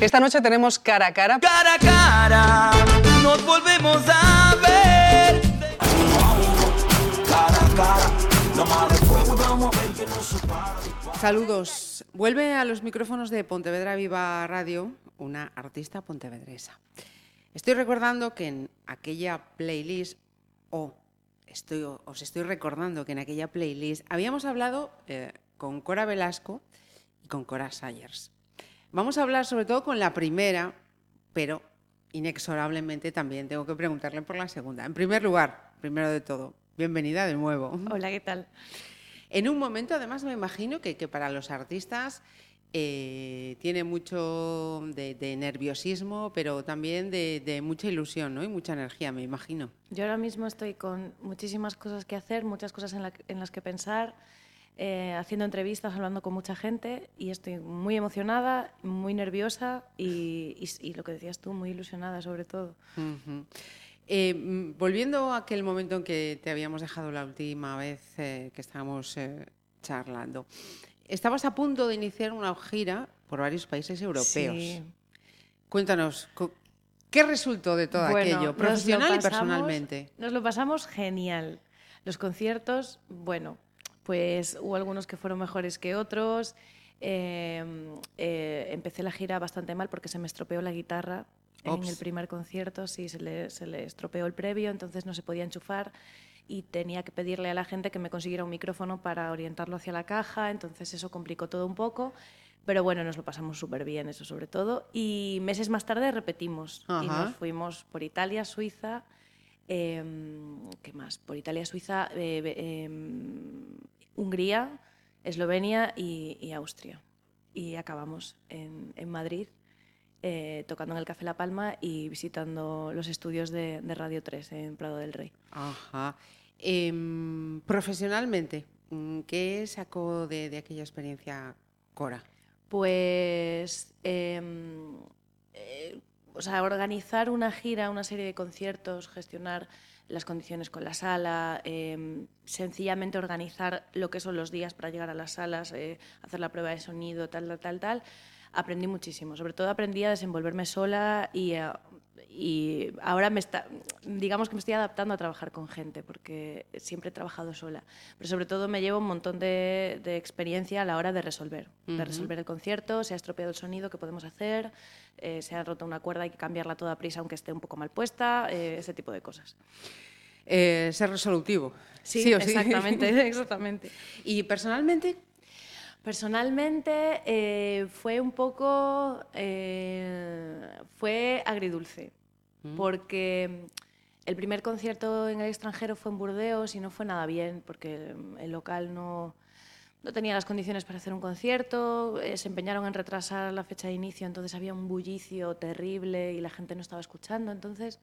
Esta noche tenemos cara a cara. Cara a cara, nos volvemos a ver. Cara a cara, la madre fuego, vamos a ver que no se para. Saludos. Vuelve a los micrófonos de Pontevedra Viva Radio una artista pontevedresa. Estoy recordando que en aquella playlist, o estoy, os estoy recordando que en aquella playlist habíamos hablado eh, con Cora Velasco y con Cora Sayers. Vamos a hablar sobre todo con la primera, pero inexorablemente también tengo que preguntarle por la segunda. En primer lugar, primero de todo, bienvenida de nuevo. Hola, ¿qué tal? En un momento, además, me imagino que, que para los artistas eh, tiene mucho de, de, nerviosismo, pero también de, de, mucha ilusión ¿no? y mucha energía, me imagino. Yo ahora mismo estoy con muchísimas cosas que hacer, muchas cosas en, la, en las que pensar, eh, haciendo entrevistas, hablando con mucha gente y estoy muy emocionada, muy nerviosa y, y, y lo que decías tú, muy ilusionada sobre todo. Uh -huh. Eh, volviendo a aquel momento en que te habíamos dejado la última vez eh, que estábamos charlando, estabas a punto de iniciar una gira por varios países europeos. Sí. Cuéntanos, ¿qué resultó de todo bueno, aquello, profesional pasamos, y personalmente? Nos lo pasamos genial. Los conciertos, bueno, pues hubo algunos que fueron mejores que otros. Eh, empecé la gira bastante mal porque se me estropeó la guitarra Ops. en el primer concierto, sí, se le, se le estropeó el previo, entonces no se podía enchufar y tenía que pedirle a la gente que me consiguiera un micrófono para orientarlo hacia la caja, entonces eso complicó todo un poco. Pero bueno, nos lo pasamos súper bien, eso sobre todo. Y meses más tarde repetimos Ajá. y nos fuimos por Italia, Suiza, eh, ¿qué más? Por Italia, Suiza, eh, eh, Hungría, Eslovenia y, y, Austria. Y acabamos en, en Madrid eh, tocando en el Café La Palma y visitando los estudios de, de, Radio 3 en Prado del Rey. Ajá. Eh, profesionalmente, ¿qué sacó de, de, aquella experiencia Cora? Pues, eh, eh, o sea, organizar una gira, una serie de conciertos, gestionar las condiciones con la sala, eh, sencillamente organizar lo que son los días para llegar a las salas, eh, hacer la prueba de sonido, tal, tal, tal, tal aprendí muchísimo. Sobre todo aprendí a desenvolverme sola y, a, y ahora me está, digamos que me estoy adaptando a trabajar con gente porque siempre he trabajado sola. Pero sobre todo me llevo un montón de, de experiencia a la hora de resolver, uh -huh. de resolver el concierto, se ha estropeado el sonido, ¿qué podemos hacer? Eh, se ha roto una cuerda, hay que cambiarla toda prisa aunque esté un poco mal puesta, eh, ese tipo de cosas. Eh, ser resolutivo. Sí, sí, exactamente, exactamente. ¿Y personalmente Personalmente eh, fue un poco, eh, fue agridulce, mm. porque el primer concierto en el extranjero fue en Burdeos y no fue nada bien, porque el local no, no tenía las condiciones para hacer un concierto, eh, se empeñaron en retrasar la fecha de inicio, entonces había un bullicio terrible y la gente no estaba escuchando, entonces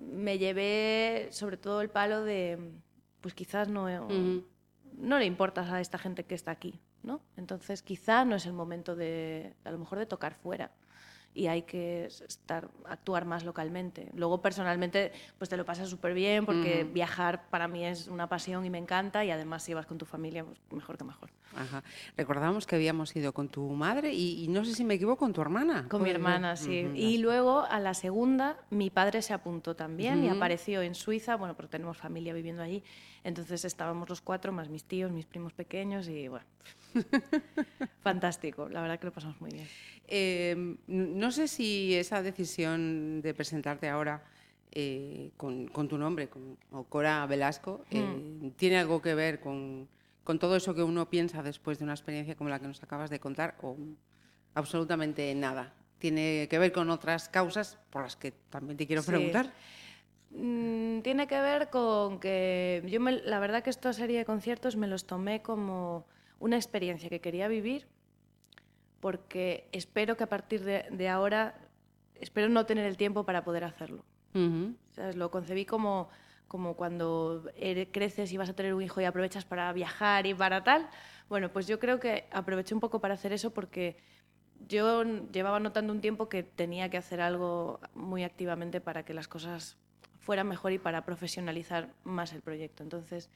me llevé sobre todo el palo de, pues quizás no... no le importa a esta gente que está aquí, ¿no? Entonces quizá no es el momento de, a lo mejor, de tocar fuera y hay que estar, actuar más localmente. Luego, personalmente, pues te lo pasas súper bien porque uh -huh. viajar para mí es una pasión y me encanta y además si vas con tu familia, pues mejor que mejor. Ajá. Recordábamos que habíamos ido con tu madre y, y no sé si me equivoco, con tu hermana. Con mi hermana, sí. Uh -huh. Y luego, a la segunda, mi padre se apuntó también uh -huh. y apareció en Suiza, bueno, porque tenemos familia viviendo allí, entonces estábamos los cuatro, más mis tíos, mis primos pequeños y bueno, fantástico, la verdad que lo pasamos muy bien. Eh, no sé si esa decisión de presentarte ahora eh, con, con, tu nombre, con Cora Velasco, eh, mm. tiene algo que ver con, con, todo eso que uno piensa después de una experiencia como la que nos acabas de contar o absolutamente nada. Tiene que ver con otras causas por las que también te quiero sí. preguntar. Mm, tiene que ver con que yo me, la verdad que esta serie de conciertos me los tomé como una experiencia que quería vivir porque espero que a partir de, de ahora, espero no tener el tiempo para poder hacerlo. Uh -huh. lo concebí como, como cuando eres, creces y vas a tener un hijo y aprovechas para viajar y para tal. Bueno, pues yo creo que aproveché un poco para hacer eso porque yo llevaba notando un tiempo que tenía que hacer algo muy activamente para que las cosas fueran mejor y para profesionalizar más el proyecto. Entonces,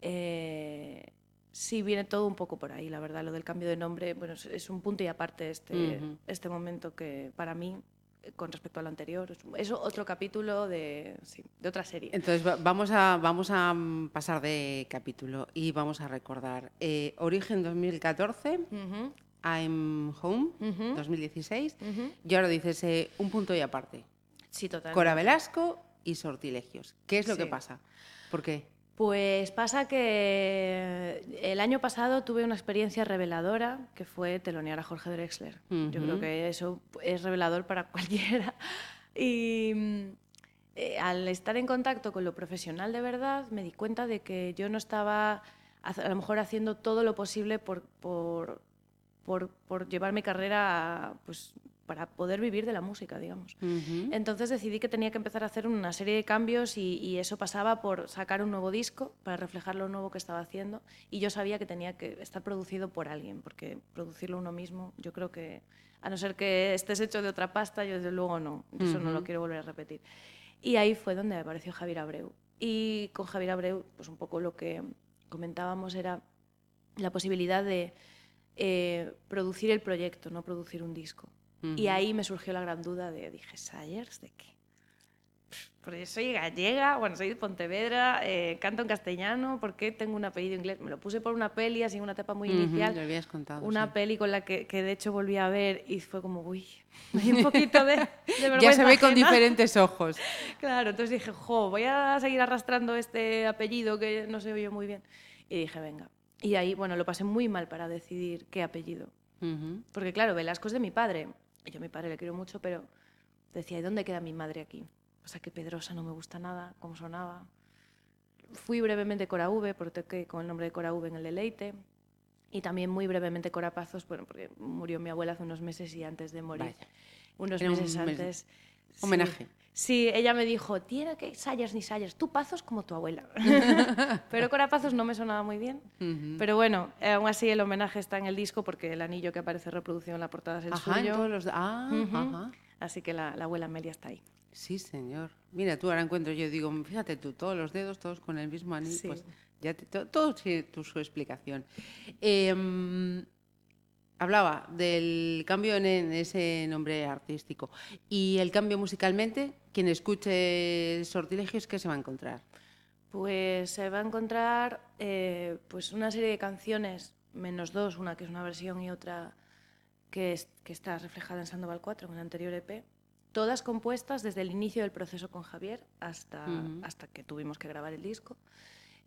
eh, sí viene todo un poco por ahí, la verdad. Lo del cambio de nombre, bueno, es, un punto y aparte este, este momento que para mí, eh, con respecto al anterior, es, otro capítulo de, sí, de otra serie. Entonces va- vamos a, vamos a pasar de capítulo y vamos a recordar eh, Origen 2014, Ujú, I'm Home Ujú. 2016 ujú. y ahora dices eh, un punto y aparte. Sí, total. Cora Velasco y Sortilegios. ¿Qué es lo que pasa? ¿Por qué? Pues pasa que el año pasado tuve una experiencia reveladora que fue telonear a Jorge Drexler. Yo creo que eso es revelador para cualquiera. Y eh, al estar en contacto con lo profesional de verdad, me di cuenta de que yo no estaba a a lo mejor haciendo todo lo posible por, por, por, por llevar mi carrera a, pues, para poder vivir de la música, digamos. Ujú. Entonces decidí que tenía que empezar a hacer una serie de cambios y, y eso pasaba por sacar un nuevo disco para reflejar lo nuevo que estaba haciendo y yo sabía que tenía que estar producido por alguien, porque producirlo uno mismo, yo creo que, a no ser que estés hecho de otra pasta, yo desde luego no, eso no lo quiero volver a repetir. Y ahí fue donde apareció Javier Abreu. Y con Javier Abreu, pues un poco lo que comentábamos era la posibilidad de eh, producir el proyecto, no producir un disco. Y ahí me surgió la gran duda de, dije, ¿Sayers de qué? Porque yo soy gallega, bueno, soy de Pontevedra, eh, canto en castellano, ¿por qué tengo un apellido inglés? Me lo puse por una peli, así una etapa muy Ujú, inicial. lo habías contado. Una sí. peli con la que, que de hecho volví a ver y fue como, uy, dio un poquito de, de vergüenza Ya se ve con diferentes ojos. Claro, entonces dije, jo, voy a seguir arrastrando este apellido que no se oye muy bien. Y dije, venga. Y ahí, bueno, lo pasé muy mal para decidir qué apellido. Porque claro, Velasco es de mi padre. Yo a mi padre le quiero mucho, pero decía, ¿y dónde queda mi madre aquí? O sea, que Pedrosa no me gusta nada, cómo sonaba. Fui brevemente Cora V, porque con el nombre de Cora V en el Deleite. Y también muy brevemente Cora Pazos, bueno, porque murió mi abuela hace unos meses y antes de morir, Vaya. unos Era un meses mes- antes... homenaje. Sí, ella me dijo, tiene que Sayers ni Sayers, tú Pazos como tu abuela. pero Cora Pazos no me sonaba muy bien. Ujú. Pero bueno, eh, aún así el homenaje está en el disco porque el anillo que aparece reproducido en la portada es el Ajá, en suyo. todos los... Ah, Ujú. ajá. Así que la, la abuela Amelia está ahí. Sí, señor. Mira, tú ahora encuentro, yo digo, fíjate tú, todos los dedos, todos con el mismo anillo, Sí. pues ya te- to- todo tiene tu, su explicación. Em, hablaba del cambio en, en ese nombre artístico y el cambio musicalmente, quien escuche Sortilegios, ¿qué se va a encontrar? Pues se va a encontrar eh, pues una serie de canciones, menos dos, una que es una versión y otra que, es- que está reflejada en Sandoval 4, en el anterior EP, todas compuestas desde el inicio del proceso con Javier hasta, Ujú. hasta que tuvimos que grabar el disco.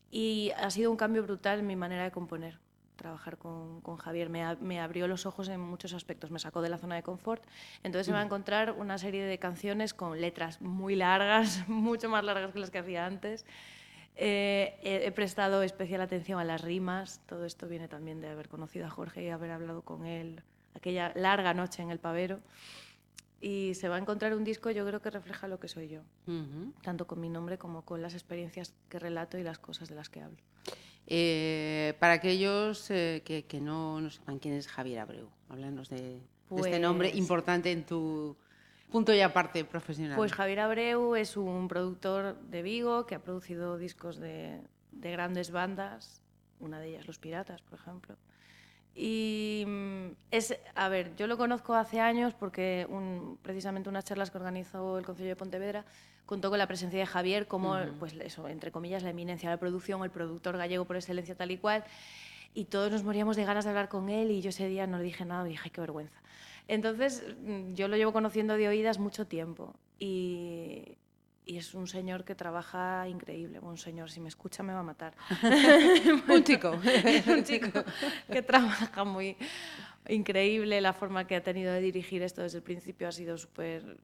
Y ha sido un cambio brutal en mi manera de componer. Trabajar con, con Javier me, a- me abrió los ojos en muchos aspectos, me sacó de la zona de confort. Entonces se va a encontrar una serie de canciones con letras muy largas, mucho más largas que las que hacía antes. Eh, he, he prestado especial atención a las rimas. Todo esto viene también de haber conocido a Jorge y haber hablado con él aquella larga noche en el pavero. Y se va a encontrar un disco, yo creo que refleja lo que soy yo, Ujú. tanto con mi nombre como con las experiencias que relato y las cosas de las que hablo. Eh, para aquellos eh, que, que no, no sepan quién es Javier Abreu, háblanos de, de este nombre Pues- importante en tu punto y aparte profesional. Pues Javier Abreu es un productor de Vigo que ha producido discos de, de grandes bandas, una de ellas Los Piratas, por ejemplo. Y mm, es, a ver, yo lo conozco hace años porque un- precisamente unas charlas que organizó el Consejo de Pontevedra contó con la presencia de Javier como, pues eso, entre comillas, la eminencia de la producción, el productor gallego por excelencia tal y cual. Y todos nos moríamos de ganas de hablar con él y yo ese día no le dije nada dije, "Ay, qué vergüenza. Entonces, mm, yo lo llevo conociendo de oídas mucho tiempo y, y es un señor que trabaja increíble. Un señor, si me escucha me va a matar. un chico. un chico que trabaja muy increíble. La forma que ha tenido de dirigir esto desde el principio ha sido súper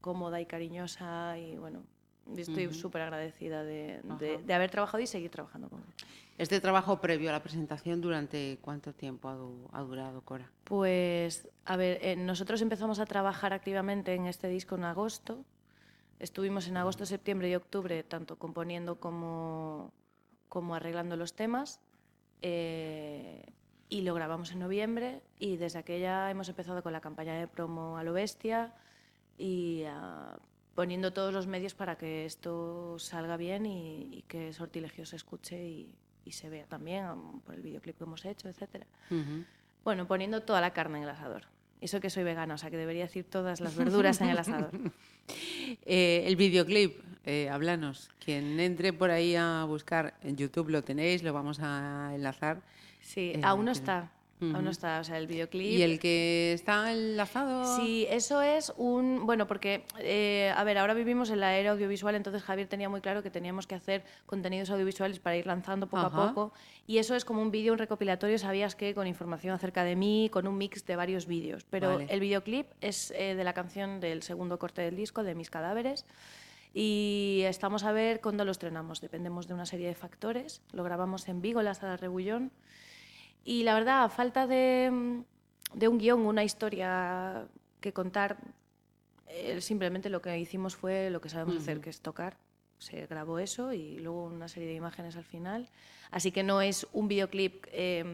cómoda y cariñosa y bueno, estoy súper agradecida de, de- haber trabajado y seguir trabajando con él. Este trabajo previo a la presentación, ¿durante cuánto tiempo ha, du- ha durado, Cora? Pues, a ver, eh, nosotros empezamos a trabajar activamente en este disco en agosto. Estuvimos en agosto, septiembre y octubre tanto componiendo como, como arreglando los temas. eh, y lo grabamos en noviembre y desde aquella hemos empezado con la campaña de promo a lo bestia y ah, poniendo todos los medios para que esto salga bien y, y que Sortilegio se escuche y, y se vea también por el videoclip que hemos hecho. Ujú. Bueno, poniendo toda la carne en el asador. Eso que soy vegana, o sea que debería decir todas las verduras en el asador. Eh, el videoclip, eh, háblanos. Quien entre por ahí a buscar en YouTube lo tenéis, lo vamos a enlazar. Sí, Eh, aún no Aún no está. O sea, el videoclip. Y el que está enlazado. Sí, eso es un... Bueno, porque, eh, a ver, ahora vivimos en la era audiovisual, entonces Javier tenía muy claro que teníamos que hacer contenidos audiovisuales para ir lanzando poco Ajá. a poco. Y eso es como un vídeo, un recopilatorio, sabías que con información acerca de mí, con un mix de varios vídeos. Pero Vale. el videoclip es eh, de la canción del segundo corte del disco, de Mis Cadáveres. Y estamos a ver cuándo lo estrenamos. Dependemos de una serie de factores. Lo grabamos en Vigo, la sala Rebullón. Y la verdad, a falta de, mm, de un guion, una historia que contar, eh, simplemente lo que hicimos fue lo que sabemos hacer, que es tocar. Se grabó eso y luego una serie de imágenes al final. Así que no es un videoclip. eh,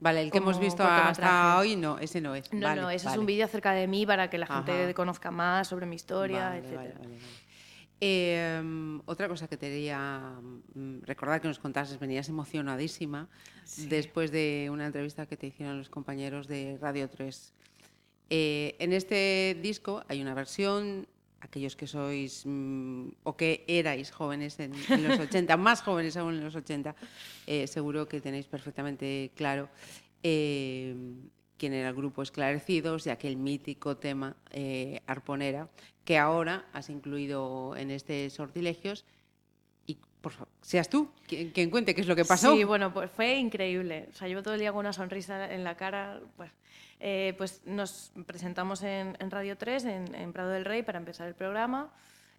Vale, el que hemos visto hasta hoy, no, ese no es. no, Vale, no, eso es vale. un vídeo acerca de mí para que la gente Ajá. conozca más sobre mi historia, Vale, etc. Eh, otra cosa que te quería mm, recordar que nos contases, venías emocionadísima después de una entrevista que te hicieron los compañeros de Radio 3. Eh, en este disco hay una versión, aquellos que sois mm, o que erais jóvenes en, en los 80, más jóvenes aún en los 80, eh, seguro que tenéis perfectamente claro eh, quién era el grupo Esclarecidos y aquel mítico tema eh, Arponera, que ahora has incluido en este Sortilegios. Y por favor, seas tú quien, quien cuente qué es lo que pasó. Sí, bueno, pues fue increíble. O sea, llevo todo el día con una sonrisa en la cara. Pues, eh, pues nos presentamos en, en Radio 3, en, en Prado del Rey, para empezar el programa.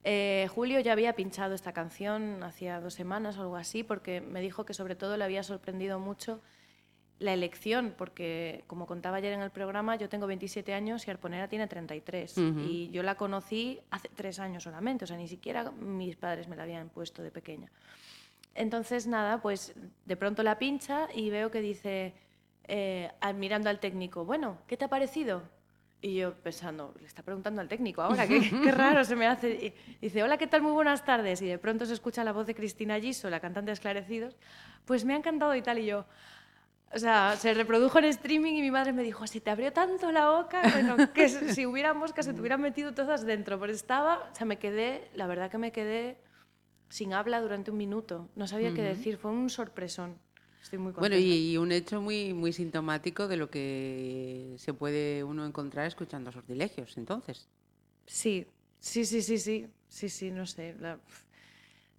Eh, Julio ya había pinchado esta canción hacía dos semanas o algo así, porque me dijo que sobre todo le había sorprendido mucho la elección, porque como contaba ayer en el programa, yo tengo 27 años y Arponera tiene 33. Ujú. Y yo la conocí hace tres años solamente, o sea, ni siquiera mis padres me la habían puesto de pequeña. Entonces, nada, pues de pronto la pincha y veo que dice, eh, al- mirando al técnico, bueno, ¿qué te ha parecido? Y yo pensando, le está preguntando al técnico ahora, qué, qué raro se me hace. Y dice, hola, ¿qué tal? Muy buenas tardes. Y de pronto se escucha la voz de Cristina Giso, la cantante de Esclarecidos. Pues me ha encantado y tal. Y yo, o sea, se reprodujo en streaming y mi madre me dijo, se te abrió tanto la boca, bueno, que si si hubiera moscas se te hubieran metido todas dentro. Pero estaba, o sea, me quedé, la verdad que me quedé sin habla durante un minuto. No sabía qué decir, fue un sorpresón. Estoy muy contenta. Bueno, y, y un hecho muy, muy sintomático de lo que se puede uno encontrar escuchando sortilegios, entonces. Sí, sí, sí, sí, sí, sí, sí, no sé. la-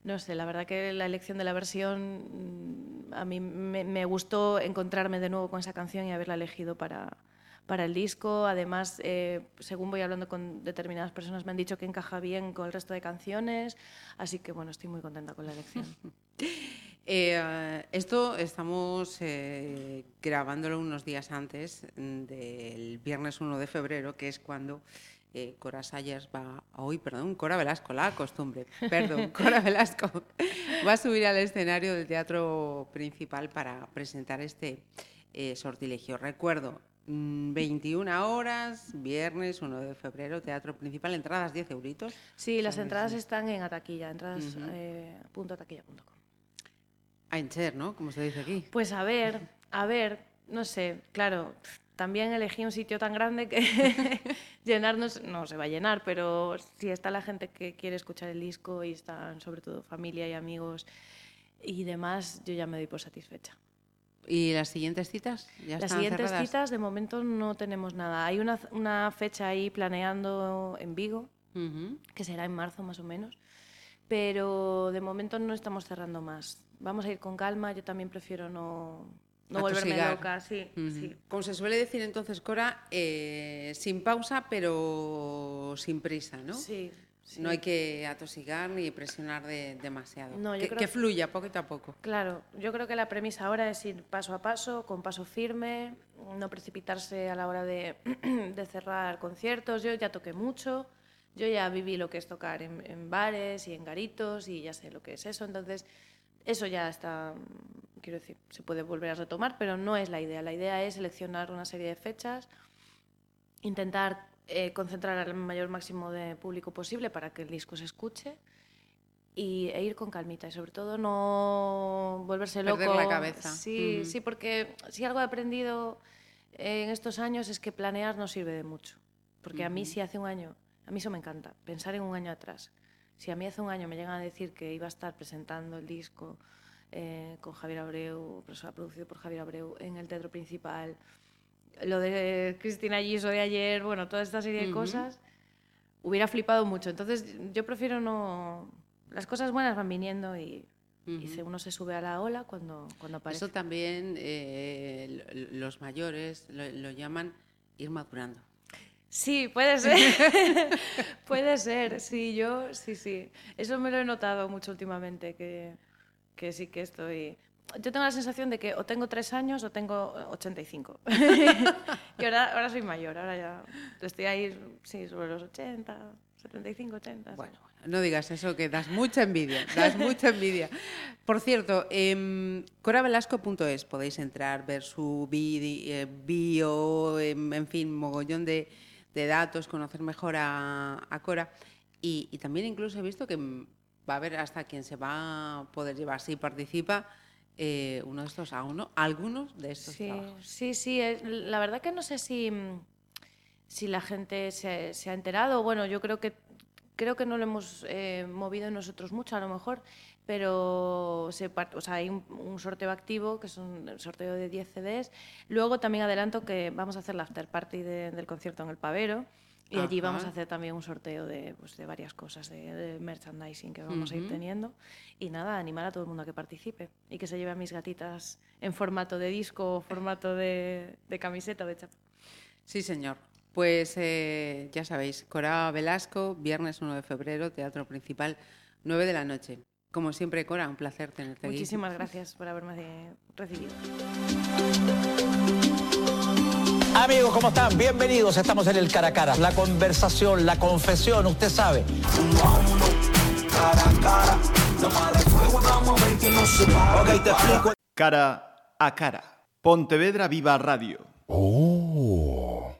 no sé, la verdad que la elección de la versión mm, a mí me, gustó encontrarme de nuevo con esa canción y haberla elegido para, para el disco. Además, eh, según voy hablando con determinadas personas, me han dicho que encaja bien con el resto de canciones. Así que, bueno, estoy muy contenta con la elección. Eh, esto estamos eh, grabándolo unos días antes del viernes 1 de febrero, que es cuando eh, Cora Sayers va, hoy, perdón, Cora Velasco, la costumbre, perdón, Cora Velasco va a subir al escenario del teatro principal para presentar este eh, sortilegio. Recuerdo, mm, 21 horas, viernes 1 de febrero, teatro principal, entradas 10 euritos. Sí, las entradas sí. están en Ataquilla, entradas Ujú. eh, punto ataquilla.com. A encher, ¿no? Como se dice aquí. Pues a ver, a ver, no sé, claro, también elegí un sitio tan grande que llenarnos, no se va a llenar, pero si está la gente que quiere escuchar el disco y están sobre todo familia y amigos y demás, yo ya me doy por satisfecha. ¿Y las siguientes citas? ¿Ya Las están siguientes cerradas? citas de momento no tenemos nada. Hay una, una fecha ahí planeando en Vigo, Ujú. que será en marzo más o menos, pero de momento no estamos cerrando más. Vamos a ir con calma, yo también prefiero no, no volverme loca, sí, sí. Como se suele decir entonces, Cora, eh, sin pausa pero sin prisa, ¿no? Sí, sí. No hay que atosigar ni presionar de- demasiado. No, yo que, creo que que- fluya poquito a poco. Claro, yo creo que la premisa ahora es ir paso a paso, con paso firme, no precipitarse a la hora de, de cerrar conciertos. Yo ya toqué mucho, yo ya viví lo que es tocar en, en bares y en garitos y ya sé lo que es eso. Entonces, eso ya está, quiero decir, se puede volver a retomar, pero no es la idea. La idea es seleccionar una serie de fechas, intentar eh, concentrar al mayor máximo de público posible para que el disco se escuche y, e ir con calmita y sobre todo no volverse loco. Perder la cabeza. Sí, Ujú. sí, porque si algo he aprendido en estos años es que planear no sirve de mucho. Porque a mí si hace un año, a mí eso me encanta, pensar en un año atrás. Si a mí hace un año me llegan a decir que iba a estar presentando el disco eh, con Javier Abreu, pues, producido por Javier Abreu, en el teatro principal, lo de Cristina Giso de ayer, bueno, toda esta serie de Ujú. cosas, hubiera flipado mucho. Entonces yo prefiero no... Las cosas buenas van viniendo y, uno se sube a la ola cuando, cuando aparece. Eso también eh, los mayores lo, lo llaman ir madurando. Sí, puede ser. puede ser, sí, yo, sí, sí. Eso me lo he notado mucho últimamente, que, que sí que estoy... Yo tengo la sensación de que o tengo tres años o tengo 85. y ahora, ahora soy mayor, ahora ya estoy ahí, sí, sobre los 80, 75, 80. sí. Bueno, no digas eso, que das mucha envidia, das mucha envidia. Por cierto, en coravelasco.es podéis entrar, ver su eh, bio, em, en fin, mogollón de, de datos, conocer mejor a, a Cora. Y, y también incluso he visto que mm, va a haber hasta quien se va a poder llevar, si participa, eh, uno de estos, a uno, algunos de estos Sí, trabajos. sí, sí. La verdad que no sé si, si la gente se, se ha enterado. Bueno, yo creo que creo que no lo hemos eh, movido nosotros mucho, a lo mejor, pero se o sea, hay un, un sorteo activo, que es un sorteo de 10 CDs. Luego también adelanto que vamos a hacer la after party de- del concierto en el Pavero. Y allí vamos a hacer también un sorteo de, pues, de varias cosas, de, de merchandising que vamos a ir teniendo. Y nada, animar a todo el mundo a que participe y que se lleve a mis gatitas en formato de disco o formato de, de camiseta o de chapa. Sí, señor. Pues eh, ya sabéis, Cora Velasco, viernes 1 de febrero, teatro principal, 9 de la noche. Como siempre, Cora, un placer tenerte aquí. Muchísimas gracias por haberme recibido. Amigos, ¿cómo están? Bienvenidos. Estamos en el cara a cara. La conversación, la confesión, usted sabe. Ok, te explico. Cara a cara. Pontevedra Viva Radio.